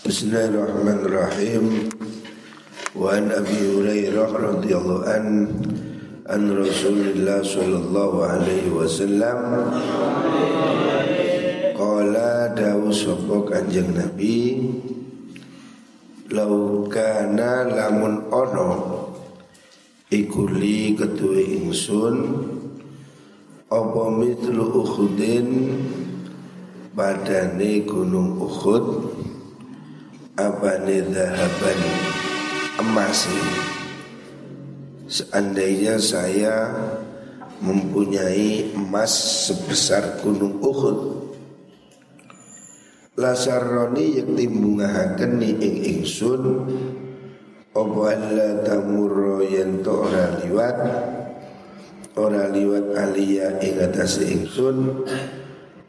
Bismillahirrahmanirrahim. Wa an Abi Hurairah radhiyallahu an an Rasulillah sallallahu alaihi wasallam qala dawu sapa Kanjeng Nabi lau kana lamun ono ikuli ketuwe ingsun apa mitlu ukhudin badane gunung Uhud abane zahaban emas. Seandainya saya mempunyai emas sebesar gunung Uhud Lasarroni yang timbungahaken ni ing ingsun Apa alla tamurro yang ora liwat? Ora liwat alia ing atas ingsun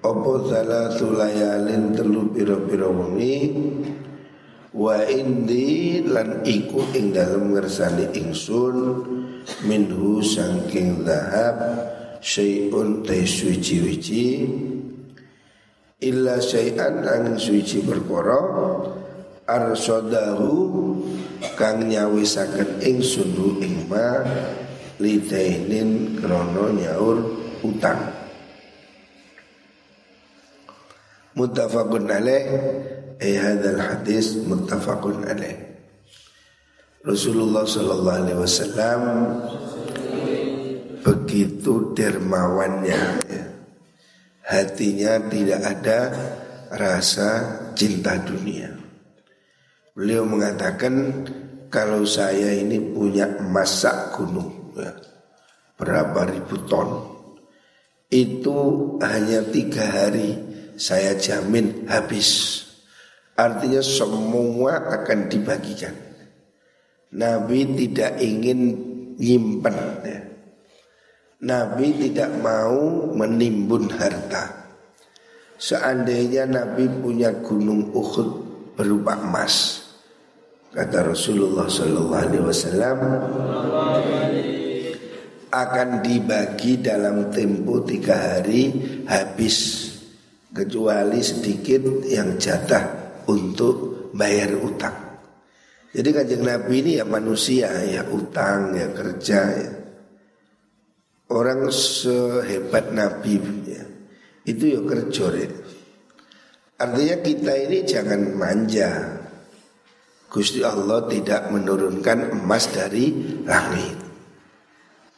Apa salah sulayalin telu piro-piro wengi Wa indi lan iku ing dalem ngersani ingsun minhu sangking dahab syai'un te suci-wici illa syai'an ang suci perkara arsodahu kang nyawisaken ingsun hu ing ma lidainin krono nyaur utang. Muttafaqun alaih Eh hadal hadis muttafaqun alaih. Rasulullah sallallahu alaihi wasallam begitu dermawannya ya. Hatinya tidak ada rasa cinta dunia. Beliau mengatakan kalau saya ini punya emas sak gunung ya, berapa ribu ton itu hanya tiga hari saya jamin habis Artinya semua akan dibagikan. Nabi tidak ingin nyimpen ya. Nabi tidak mau menimbun harta. Seandainya Nabi punya gunung Uhud berupa emas, kata Rasulullah Wasallam akan dibagi dalam tempo tiga hari habis kecuali sedikit yang jatah untuk bayar utang. Jadi kanjeng Nabi ini ya manusia ya utang ya kerja ya. Orang sehebat Nabi ya, itu ya kerja ya. Artinya kita ini jangan manja. Gusti Allah tidak menurunkan emas dari langit.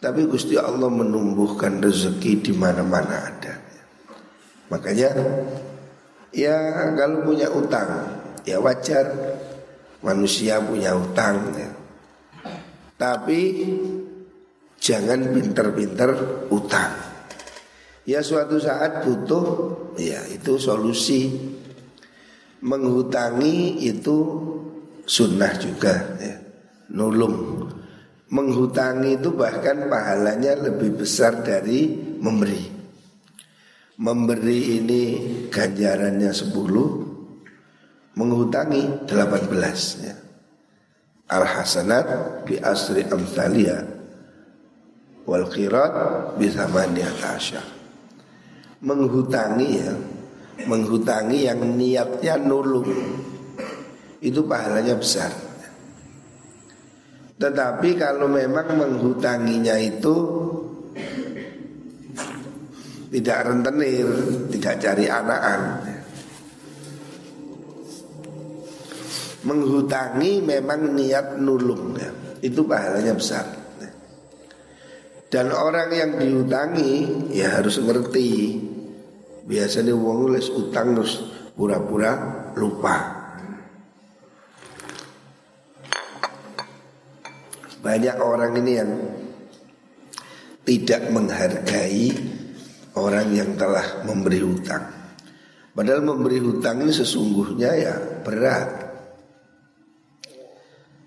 Tapi Gusti Allah menumbuhkan rezeki di mana-mana ada. Makanya Ya kalau punya utang Ya wajar. Manusia punya utang ya. Tapi Jangan pinter-pinter utang. Ya suatu saat butuh Ya itu solusi. Menghutangi itu Sunnah juga ya. Nulung. Menghutangi itu bahkan pahalanya lebih besar dari memberi memberi ini ganjarannya 10 menghutangi 18 ya. Al hasanat bi asri amsalia wal qirat bi asyar. Menghutangi ya, menghutangi yang niatnya nulung itu pahalanya besar. Tetapi kalau memang menghutanginya itu tidak rentenir, tidak cari anakan. Menghutangi memang niat nulung ya. Itu pahalanya besar. Dan orang yang dihutangi ya harus ngerti. Biasanya uang les utang terus pura-pura lupa. Banyak orang ini yang tidak menghargai orang yang telah memberi hutang. Padahal memberi hutang ini sesungguhnya ya berat.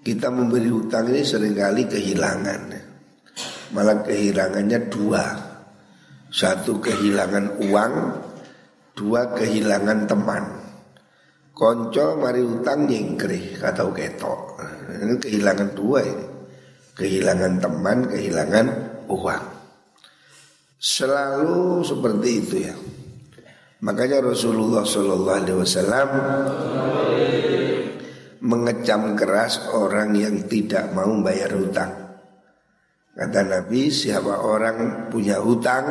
Kita memberi hutang ini sering kali kehilangan. Malah kehilangannya dua. Satu kehilangan uang, dua kehilangan teman. Konco mari hutang nyingkrih kata ketok. Ini kehilangan dua ini. Kehilangan teman, kehilangan uang. Selalu seperti itu ya. Makanya Rasulullah Shallallahu Alaihi Wasallam mengecam keras orang yang tidak mau bayar hutang. Kata Nabi, siapa orang punya hutang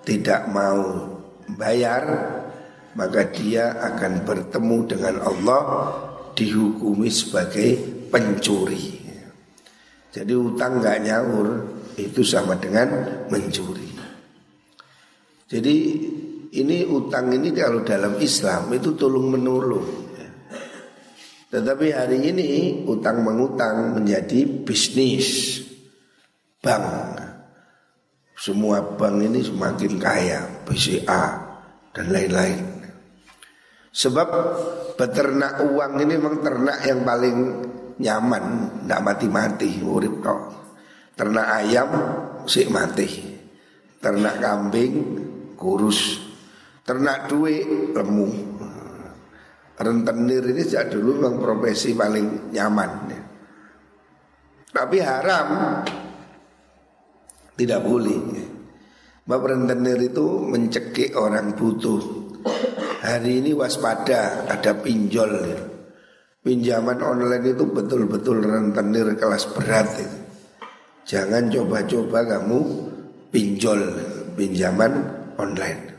tidak mau bayar, maka dia akan bertemu dengan Allah dihukumi sebagai pencuri. Jadi hutang nggak nyaur itu sama dengan mencuri. Jadi ini utang ini kalau dalam Islam itu tolong menolong. Tetapi hari ini utang mengutang menjadi bisnis bank. Semua bank ini semakin kaya, BCA dan lain-lain. Sebab beternak uang ini memang ternak yang paling nyaman, tidak mati-mati, urip. Ternak ayam sih mati, ternak kambing kurus, ternak duit lemu. Rentenir ini sejak dulu memang profesi paling nyaman ya. Tapi haram Tidak boleh. Mbak rentenir itu mencekik orang butuh Hari ini waspada ada pinjol ya. Pinjaman online itu betul-betul rentenir kelas berat ya. Jangan coba-coba kamu pinjol pinjaman online.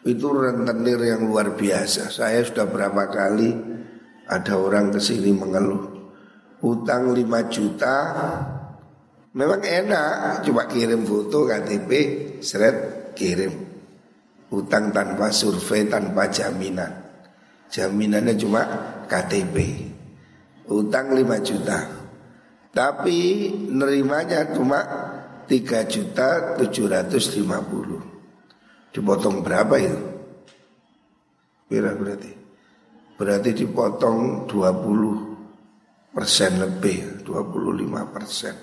Itu rentenir yang luar biasa. Saya sudah berapa kali ada orang ke sini mengeluh. Utang 5 juta memang enak cuma kirim foto KTP seret kirim. Utang tanpa survei tanpa jaminan. Jaminannya cuma KTP utang 5 juta. Tapi nerimanya cuma 3 juta 750 Dipotong berapa itu? Berapa berarti? Berarti dipotong 20 persen lebih 25 persen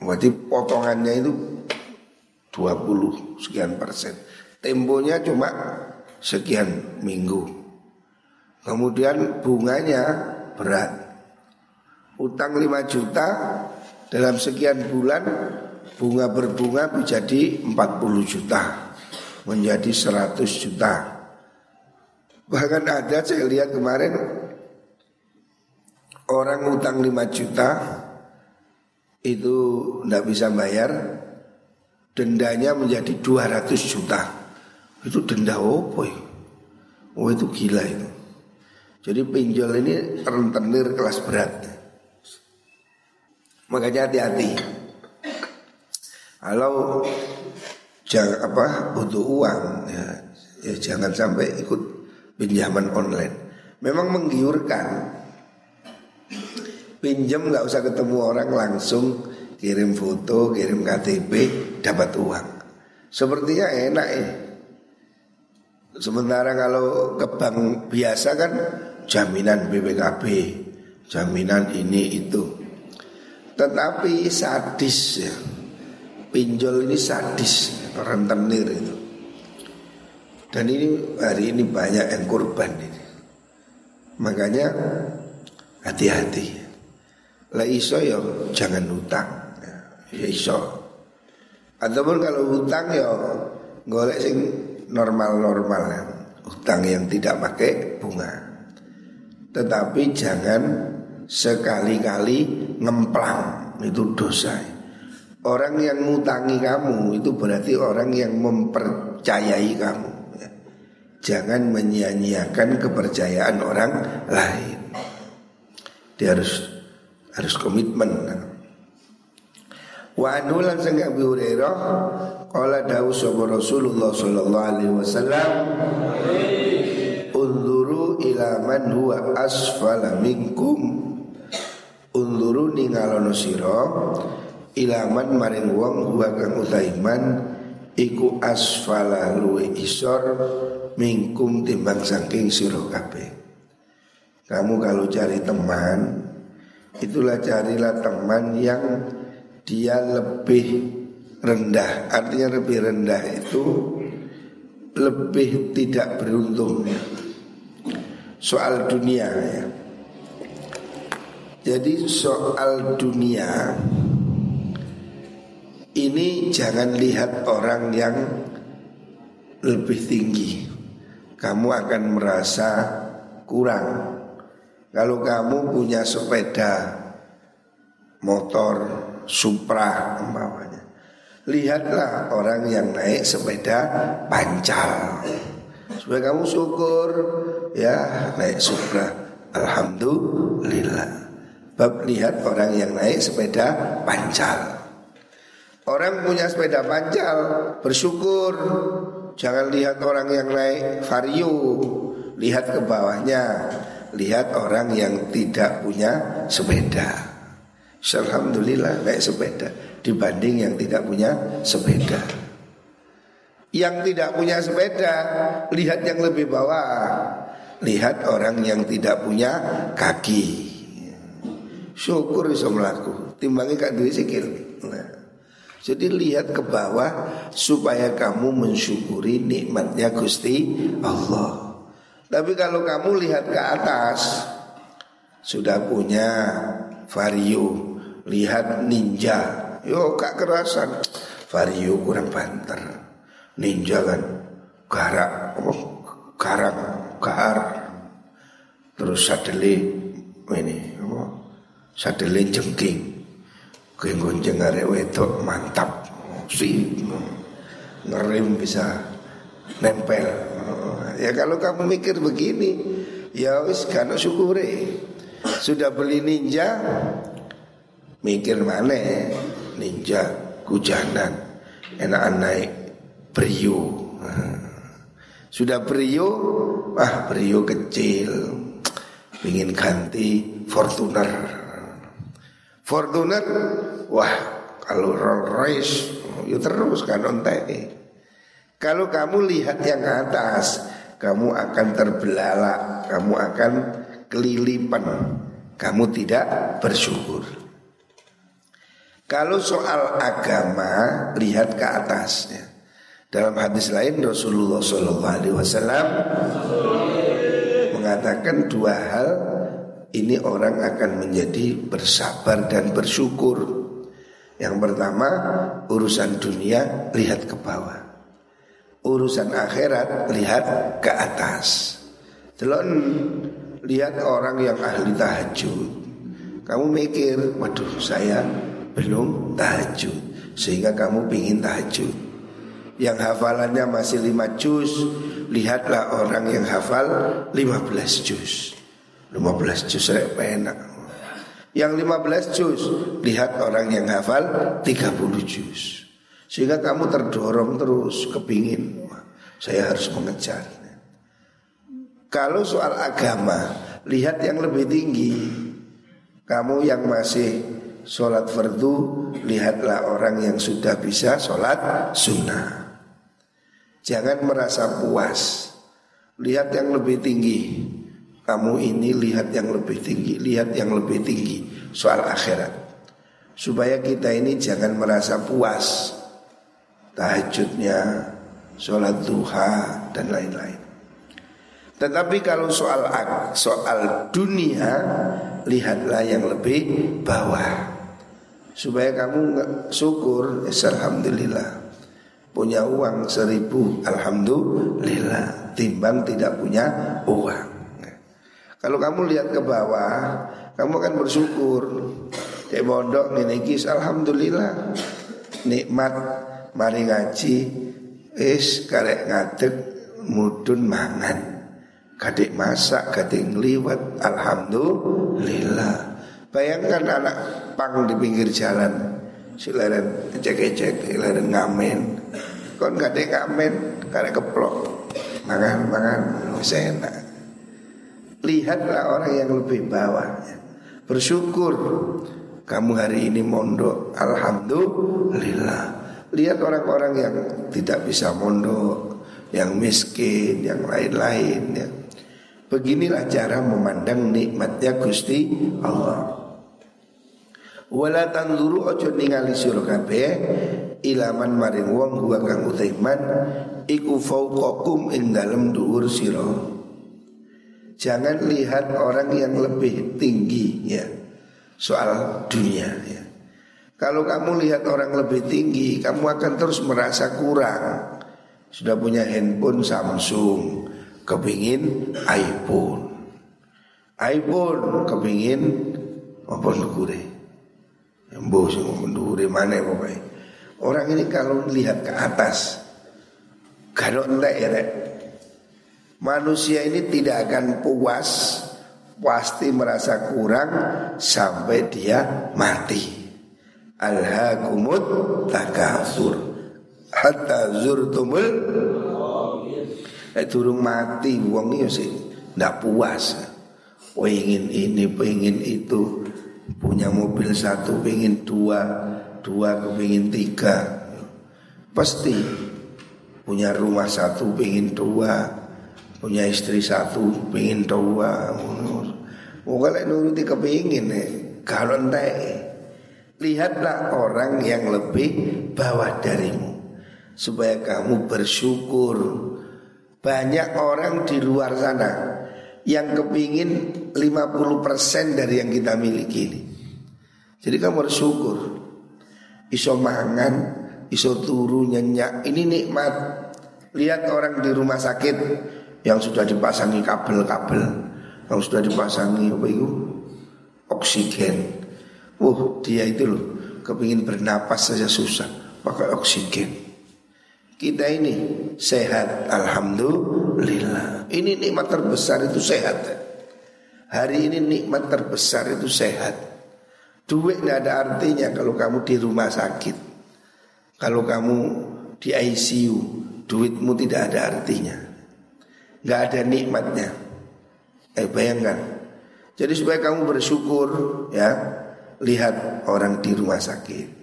Berarti potongannya itu 20 sekian persen Temponya cuma sekian minggu Kemudian bunganya berat Utang 5 juta dalam sekian bulan bunga berbunga menjadi 40 juta menjadi 100 juta. Bahkan ada saya lihat kemarin orang utang 5 juta itu tidak bisa bayar dendanya menjadi 200 juta. Itu denda ya? Oh itu gila itu. Jadi pinjol ini rentenir kelas berat. Makanya hati-hati kalau jangan apa butuh uang ya, ya jangan sampai ikut pinjaman online. Memang menggiurkan. Pinjam nggak usah ketemu orang langsung kirim foto, kirim KTP, dapat uang. Sepertinya enak ya. Sementara kalau ke bank biasa kan jaminan BPKB, jaminan ini itu. Tetapi sadis ya pinjol ini sadis rentenir itu dan ini hari ini banyak yang korban ini. Makanya hati-hati. Lah iso ya jangan hutang. Ya iso. Ataupun kalau hutang ya golek sing normal-normal ya. hutang yang tidak pakai bunga. Tetapi jangan sekali-kali ngemplang itu dosa. ya. Orang yang ngutangi kamu itu berarti orang yang mempercayai kamu. Jangan menyia-nyiakan kepercayaan orang lain. Dia harus harus komitmen. Wa anulan sang Abi Hurairah qala dawu sapa Rasulullah sallallahu alaihi wasallam Unzuru ila man huwa asfala minkum Unzuru ningalono sira ilaman maring wong huwa kang utaiman iku asfala luwe isor mingkum timbang saking sira kabeh. Kamu kalau cari teman itulah carilah teman yang dia lebih rendah. Artinya lebih rendah itu lebih tidak beruntung. Soal dunia ya. Jadi soal dunia ini jangan lihat orang yang lebih tinggi. Kamu akan merasa kurang Kalau kamu punya sepeda motor Supra umpamanya. Lihatlah orang yang naik sepeda pancal. Supaya kamu syukur ya naik Supra. Alhamdulillah. Bab lihat orang yang naik sepeda pancal. Orang punya sepeda pancal bersyukur. Jangan lihat orang yang naik vario, lihat ke bawahnya lihat orang yang tidak punya sepeda. Alhamdulillah naik sepeda dibanding yang tidak punya sepeda. Yang tidak punya sepeda lihat yang lebih bawah. Lihat orang yang tidak punya kaki. Syukur bisa melaku. Timbangi kak duit sikil. Nah. Jadi lihat ke bawah supaya kamu mensyukuri nikmatnya Gusti Allah. Tapi kalau kamu lihat ke atas Sudah punya Vario. Lihat ninja. Yo kak kerasan. Vario kurang banter. Ninja kan Garak oh, Garang Gahar Terus sadeli Ini oh, Sadeli jengking Kenggon jengare wedok mantap Si Ngerim bisa Nempel Ya kalau kamu mikir begini, ya wis kan syukuri. Sudah beli ninja, mikir mana ninja kujanan, enak naik brio. Sudah brio, ah brio kecil, ingin ganti Fortuner. Fortuner, wah kalau Rolls Royce, ya terus kan ontek. Kalau kamu lihat yang atas, kamu akan terbelalak, kamu akan kelilipan, kamu tidak bersyukur. Kalau soal agama lihat ke atasnya. Dalam hadis lain Rasulullah SAW mengatakan dua hal ini orang akan menjadi bersabar dan bersyukur. Yang pertama urusan dunia lihat ke bawah urusan akhirat lihat ke atas. Telon lihat orang yang ahli tahajud. Kamu mikir, waduh saya belum tahajud sehingga kamu pingin tahajud. Yang hafalannya masih lima juz, lihatlah orang yang hafal lima belas juz. Lima belas juz enak. Yang lima belas juz, lihat orang yang hafal tiga puluh juz. Sehingga kamu terdorong terus kepingin. Saya harus mengejar Kalau soal agama Lihat yang lebih tinggi. Kamu yang masih Sholat fardu Lihatlah orang yang sudah bisa sholat sunnah. Jangan merasa puas. Lihat yang lebih tinggi Kamu ini lihat yang lebih tinggi Lihat yang lebih tinggi Soal akhirat Supaya kita ini jangan merasa puas tahajudnya, sholat duha dan lain-lain. Tetapi kalau soal soal dunia lihatlah yang lebih bawah supaya kamu syukur alhamdulillah punya uang seribu alhamdulillah timbang tidak punya uang. Kalau kamu lihat ke bawah kamu akan bersyukur. Kayak mondok ini alhamdulillah. Nikmat mari ngaji. Is karek ngadeg mudun mangan. Kadek masak kadek ngliwet alhamdulillah. Bayangkan anak pang di pinggir jalan. Silaran cek-cek silaran ngamen. Kon kadek ngamen karek keplok. Mangan mangan enak lihatlah orang yang lebih bawah bersyukur kamu hari ini mondok alhamdulillah Lihat orang-orang yang tidak bisa mondok, yang miskin, yang lain-lain ya. Beginilah cara memandang nikmatnya Gusti Allah. Wala tanzuru ojo ningali sira ilaman maring wong huwa kang iku fauqakum ing dalem dhuwur sira. Jangan lihat orang yang lebih tinggi ya soal dunia ya. Kalau kamu lihat orang lebih tinggi, kamu akan terus merasa kurang. Sudah punya handphone Samsung, kepingin iPhone. iPhone kepingin apa ndukure. Mbok sing ndukure mana pokoknya. Orang ini kalau lihat ke atas kalau entek ya. Manusia ini tidak akan puas Pasti merasa kurang Sampai dia mati. Alhaakumut takasur. Hatta zurtumul Eh turung mati ini sih. Tidak puas. Pengen ini, pengen itu. Punya mobil satu, pengen dua Dua, pengen tiga. Pasti. Punya rumah satu, pengen dua Punya istri satu, pengen dua Oh kalau nuruti kepingin nih Kalau entek Lihatlah orang yang lebih bawah darimu Supaya kamu bersyukur Banyak orang di luar sana yang kepingin 50% dari yang kita miliki ini. Jadi kamu harus syukur. Iso mangan, iso turu nyenyak, ini nikmat. Lihat orang di rumah sakit yang sudah dipasangi kabel-kabel, yang sudah dipasangi apa itu? Oksigen. Wah, dia itu loh kepingin bernapas saja susah pakai oksigen. Kita ini sehat Alhamdulillah Ini nikmat terbesar itu sehat Hari ini nikmat terbesar itu sehat Duit tidak ada artinya kalau kamu di rumah sakit Kalau kamu di ICU Duitmu tidak ada artinya Gak ada nikmatnya Eh bayangkan Jadi supaya kamu bersyukur ya Lihat orang di rumah sakit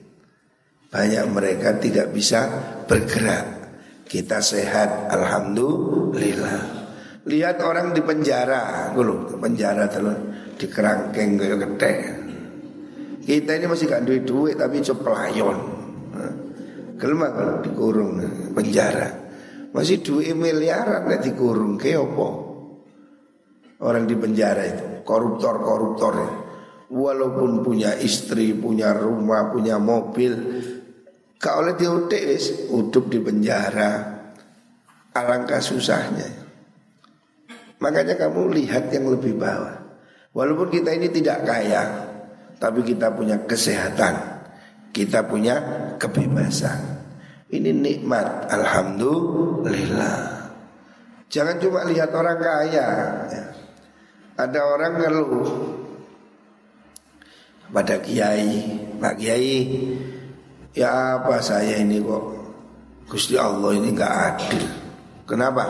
banyak mereka tidak bisa bergerak. Kita sehat, alhamdulillah. Lihat orang di penjara, dulu penjara terus di kerangkeng kayak gede. Kita ini masih gak duit duit tapi pelayon. Kelma kalau dikurung penjara. Masih duit miliaran nek dikurung ke apa? Orang di penjara itu koruptor-koruptor Walaupun punya istri, punya rumah, punya mobil Kau oleh diutik wis utup di penjara. Alangkah susahnya. Makanya kamu lihat yang lebih bawah. Walaupun kita ini tidak kaya, tapi kita punya kesehatan, kita punya kebebasan. Ini nikmat, alhamdulillah. Jangan cuma lihat orang kaya. Ada orang ngeluh. Pada kiai, Pak Kiai, Ya apa saya ini kok? Gusti Allah ini nggak adil. Kenapa?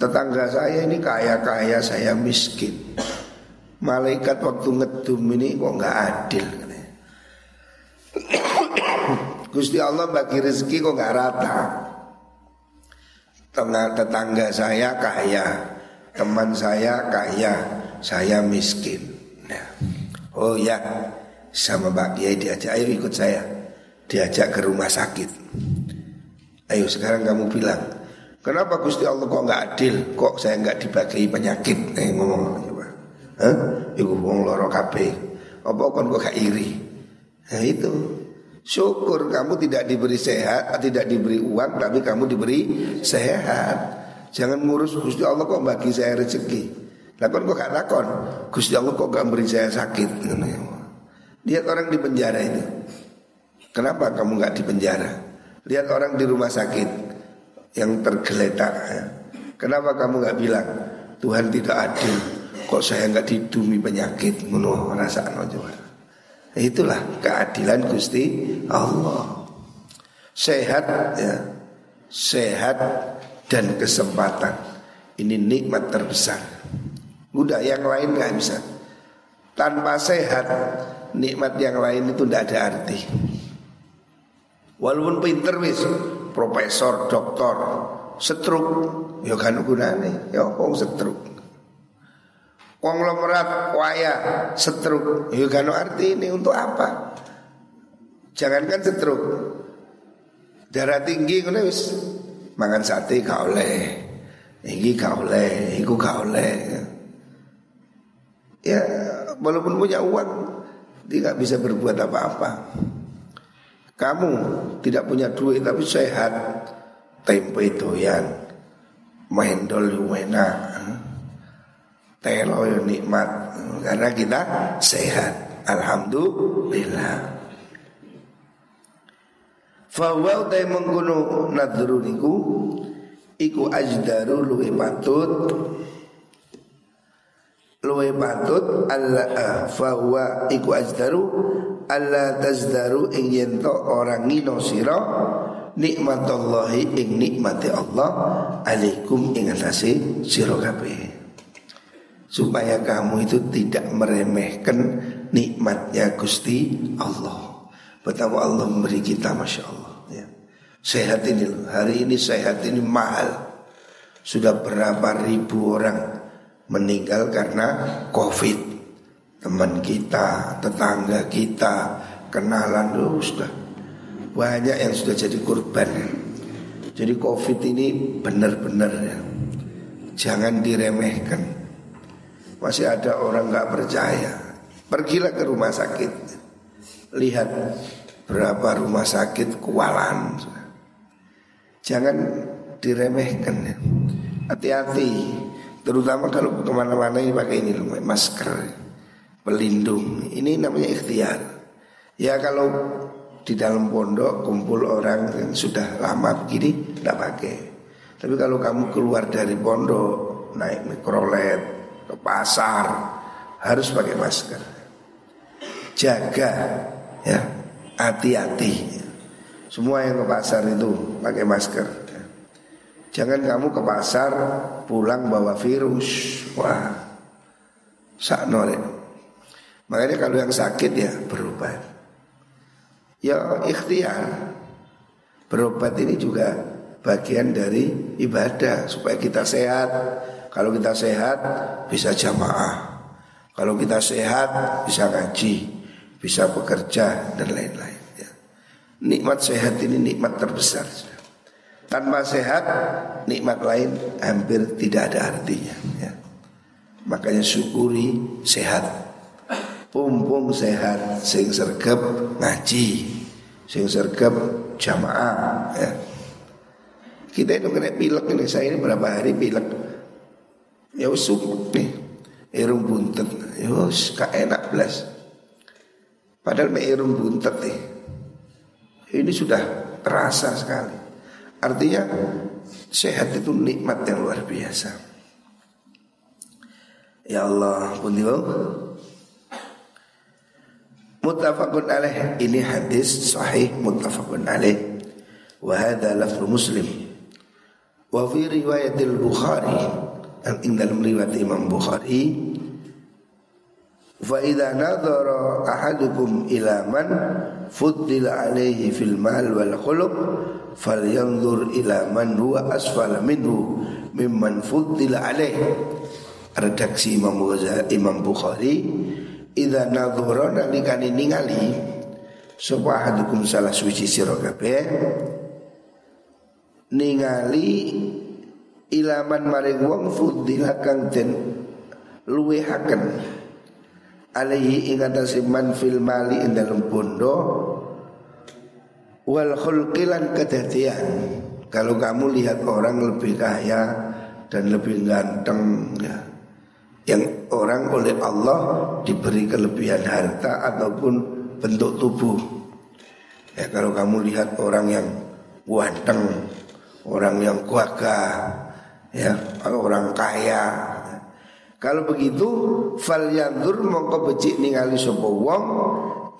Tetangga saya ini kaya-kaya saya miskin. Malaikat waktu ngedum ini kok nggak adil Gusti Allah bagi rezeki kok nggak rata Tengah tetangga saya kaya Teman saya kaya Saya miskin nah. Oh ya Sama Pak Kiai diajak Ayo ikut saya diajak ke rumah sakit. Ayo sekarang kamu bilang, kenapa Gusti Allah kok nggak adil? Kok saya nggak dibagi penyakit? Eh ngomong coba. Hah? Ibu loro kabeh. Apa kon kok gak iri? Nah itu. Syukur kamu tidak diberi sehat, tidak diberi uang, tapi kamu diberi sehat. Jangan ngurus Gusti Allah kok bagi saya rezeki. Lakon kok gak lakon. Gusti Allah kok gak beri saya sakit. Lihat orang di penjara itu. Kenapa kamu nggak di penjara? Lihat orang di rumah sakit yang tergeletak. Ya. Kenapa kamu nggak bilang Tuhan tidak adil? Kok saya nggak didumi penyakit? Menurut rasa coba. Itulah keadilan Gusti Allah. Sehat ya, sehat dan kesempatan. Ini nikmat terbesar. Udah yang lain nggak bisa. Tanpa sehat, nikmat yang lain itu tidak ada arti. Walaupun pinter wis profesor, doktor, setruk, ya kan gunane, ya wong setruk. Konglomerat waya setruk, ya kan arti ini untuk apa? Jangankan setruk. Darah tinggi ngono wis mangan sate gak oleh. Iki gak oleh, iku gak oleh. Ya walaupun punya uang dia gak bisa berbuat apa-apa. Kamu tidak punya duit tapi sehat Tempe doyan Mendol enak Telo nikmat karena kita sehat. Alhamdulillah. Fawa utai mengkuno nadru niku iku ajdaru luwe patut luwe patut alla uh, fawa iku ajdaru alla tazdaru ing yento orang ngino sira nikmatallahi ing nikmati Allah alaikum ing atase sira kabeh supaya kamu itu tidak meremehkan nikmatnya Gusti Allah betapa Allah memberi kita masya Allah Sehat ini. Hari ini sehat ini mahal. Sudah berapa ribu orang meninggal karena Covid. Teman kita, tetangga kita, kenalan loh sudah banyak yang sudah jadi korban. Jadi Covid ini benar-benar ya. Jangan diremehkan. Masih ada orang nggak percaya. Pergilah ke rumah sakit. Lihat berapa rumah sakit kualan. Jangan diremehkan ya. Hati-hati Terutama kalau ke mana-mana ini pakai ini loh, masker Pelindung Ini namanya ikhtiar Ya kalau di dalam pondok kumpul orang yang sudah lama begini Tidak pakai Tapi kalau kamu keluar dari pondok Naik mikrolet Ke pasar Harus pakai masker Jaga ya Hati-hati semua yang ke pasar itu pakai masker. Jangan kamu ke pasar pulang bawa virus. Wah, sakno deh. Makanya kalau yang sakit ya berobat. Ya ikhtiar. Berobat ini juga bagian dari ibadah supaya kita sehat. Kalau kita sehat bisa jamaah. Kalau kita sehat bisa ngaji, bisa bekerja dan lain-lain. Nikmat sehat ini nikmat terbesar Tanpa sehat Nikmat lain hampir tidak ada artinya ya. Makanya syukuri sehat Pumpung sehat Sing sergap ngaji Sing sergap jamaah ya. Kita itu kena pilek ini Saya ini berapa hari pilek Ya usuk nih Irung buntet Ya enak belas Padahal me irung buntet nih ini sudah terasa sekali. Artinya sehat itu nikmat yang luar biasa. Ya Allah, pun Muttafaqun alaih ini hadis sahih muttafaqun alaih. Wa hadha lafzu Muslim. Wa fi riwayatil Bukhari dan dalam riwayat Imam Bukhari Fa idza nadhara ahadukum ila man fuddila alaihi fil mal wal khuluq falyanzur ila man huwa asfala minhu mimman fuddila alaihi redaksi Imam Ghazali Imam Bukhari idza nadhara nalikane ningali sapa ahadukum salah suci sira kabeh ningali ilaman maring wong fuddila kang den luwehaken alaihi ing atase man fil mali ing dalam bondo wal khulqilan kedadian. Kalau kamu lihat orang lebih kaya dan lebih ganteng ya yang orang oleh Allah diberi kelebihan harta ataupun bentuk tubuh. Ya kalau kamu lihat orang yang ganteng orang yang kuaga ya orang kaya kalau begitu fal mongko becik ningali sapa wong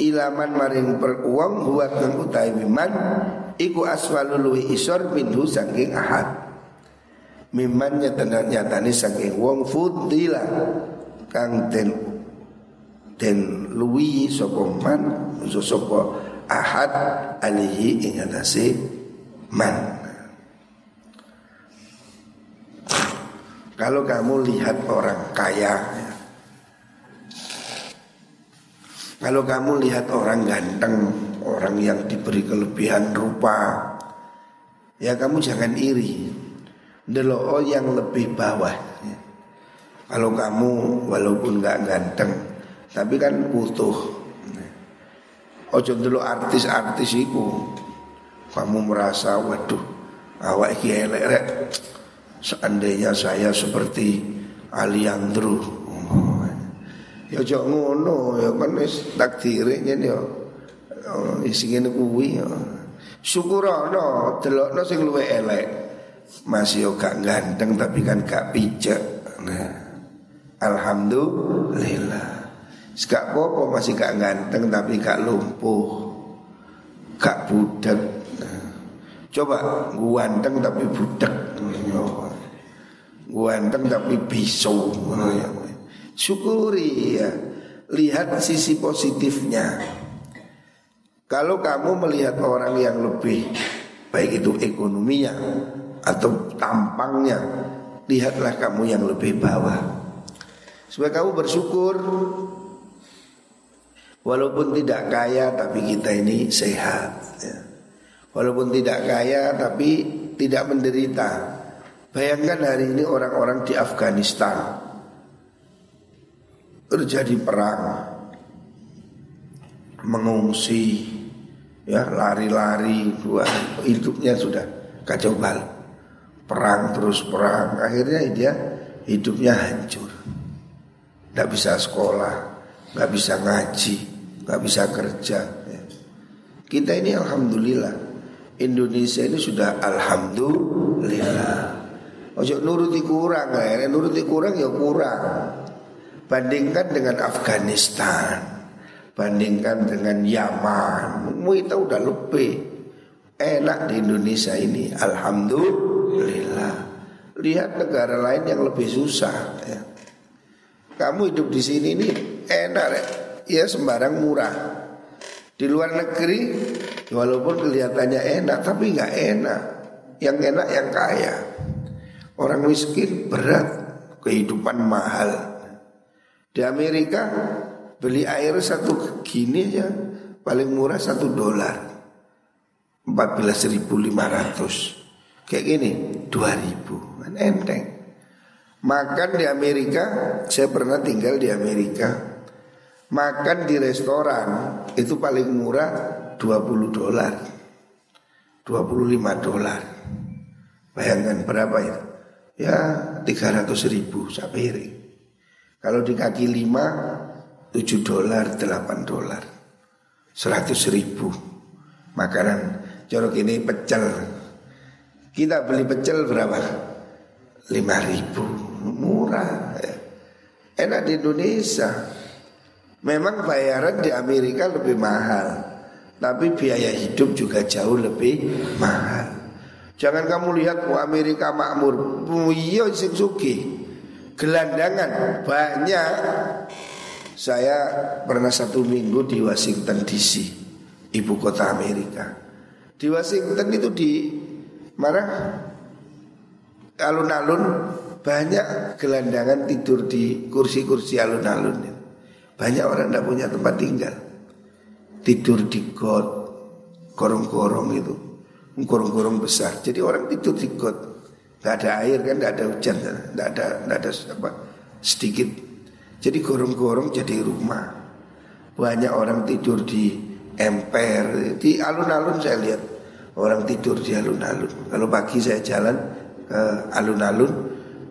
ilaman maring per wong huwa kang utawi miman iku aswalu luwi isor minhu saking ahad. Miman nyata nyatane saking wong fudila kang den den luwi sapa man sapa ahad alihi ing man. Kalau kamu lihat orang kaya Kalau kamu lihat orang ganteng Orang yang diberi kelebihan rupa Ya kamu jangan iri. Delo yang lebih bawah. Kalau kamu walaupun gak ganteng Tapi kan butuh Ojo dulu artis-artis itu Kamu merasa waduh Awak iki elek Seandainya saya seperti Aliandro. Oh, ya jok ngono ya kan wis takdire ngene ya. Oh, isi ngene kuwi ya. Syukurana delokno sing luwe elek. Masih yo gak ganteng tapi kan gak pijak. Nah, alhamdulillah. Gak popo masih gak ganteng tapi gak lumpuh Gak budak nah, Coba ganteng tapi budak Ganteng tapi bisu. Syukuri ya. Lihat sisi positifnya. Kalau kamu melihat orang yang lebih Baik itu ekonominya Atau tampangnya Lihatlah kamu yang lebih bawah. Supaya kamu bersyukur. Walaupun tidak kaya tapi kita ini sehat ya. Walaupun tidak kaya tapi tidak menderita Bayangkan hari ini orang-orang di Afghanistan. Terjadi perang. Mengungsi. Ya Lari-lari. Hidupnya sudah kacau balau Perang terus perang. Akhirnya dia hidupnya hancur. Tidak bisa sekolah. Tidak bisa ngaji. Nggak bisa kerja. Ya. Kita ini alhamdulillah. Indonesia ini sudah alhamdulillah. Ojo nuruti kurang ya, nuruti kurang ya kurang. Bandingkan dengan Afghanistan, bandingkan dengan Yaman, kita udah lebih enak di Indonesia ini. Alhamdulillah. Lihat negara lain yang lebih susah. Ya. Kamu hidup di sini ini enak ya sembarang murah. Di luar negeri walaupun kelihatannya enak tapi nggak enak. Yang enak yang kaya. Orang miskin berat, kehidupan mahal. Di Amerika beli air satu gini aja paling murah satu dolar. 14.500 Kayak gini 2.000 kan enteng. Makan di Amerika Saya pernah tinggal di Amerika. Makan di restoran itu paling murah 20 dolar. 25 dolar. Bayangkan berapa ya Ya 300 ribu sapiring Kalau di kaki 5 7 dolar 8 dolar. 100 ribu. Makanan Jorok ini pecel. Kita beli pecel berapa? 5 ribu. Murah ya. Enak di Indonesia. Memang bayaran di Amerika lebih mahal Tapi biaya hidup juga jauh lebih mahal Jangan kamu lihat oh Amerika makmur. Iya sing suki Gelandangan. Banyak. Saya pernah satu minggu di Washington DC Ibu kota Amerika. Di Washington itu di Mana Alun-alun Banyak gelandangan tidur di kursi-kursi alun-alun banyak orang tidak punya tempat tinggal. Tidur di got, korong-korong itu. Korong-korong besar. Jadi orang tidur di got. Gak ada air kan, gak ada hujan, gak ada, gak ada apa, sedikit. Jadi korong-korong jadi rumah. Banyak orang tidur di emper, di alun-alun saya lihat orang tidur di alun-alun. Kalau pagi saya jalan ke alun-alun,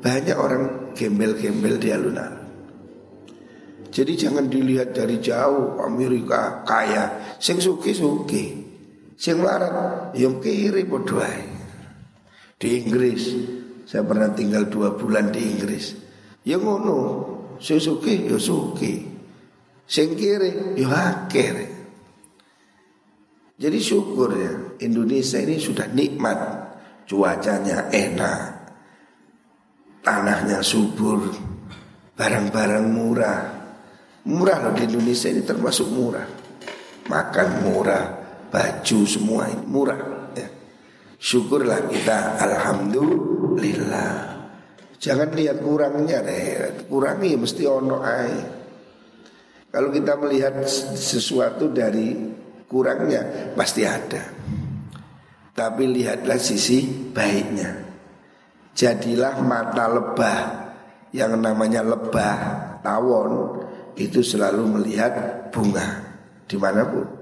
banyak orang gembel-gembel di alun-alun. Jadi jangan dilihat dari jauh Amerika kaya, sing suki suki, sing larat yang kiri berdoa. Di Inggris, saya pernah tinggal dua bulan di Inggris. Ya ngono, sing suki ya suki, sing kiri ya akhir. Jadi syukur ya Indonesia ini sudah nikmat Cuacanya enak Tanahnya subur Barang-barang murah Murah loh di Indonesia ini termasuk murah. Makan murah, baju semua ini murah. Ya. Syukurlah kita, alhamdulillah. Jangan lihat kurangnya deh, kurangi mesti ono ay. Kalau kita melihat sesuatu dari kurangnya pasti ada. Tapi lihatlah sisi baiknya. Jadilah mata lebah yang namanya lebah tawon itu selalu melihat bunga di mana pun.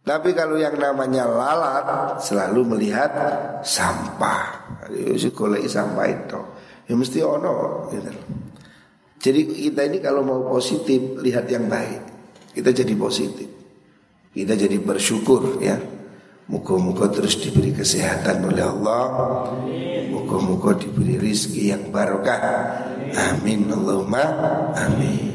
Tapi kalau yang namanya lalat selalu melihat sampah. Golek sampah itu. Ya mesti ono gitu. Jadi kita ini kalau mau positif lihat yang baik. Kita jadi positif. Kita jadi bersyukur ya. Muka-muka terus diberi kesehatan oleh Allah. Muka-muka diberi rizki yang barokah. Amin Allahumma amin.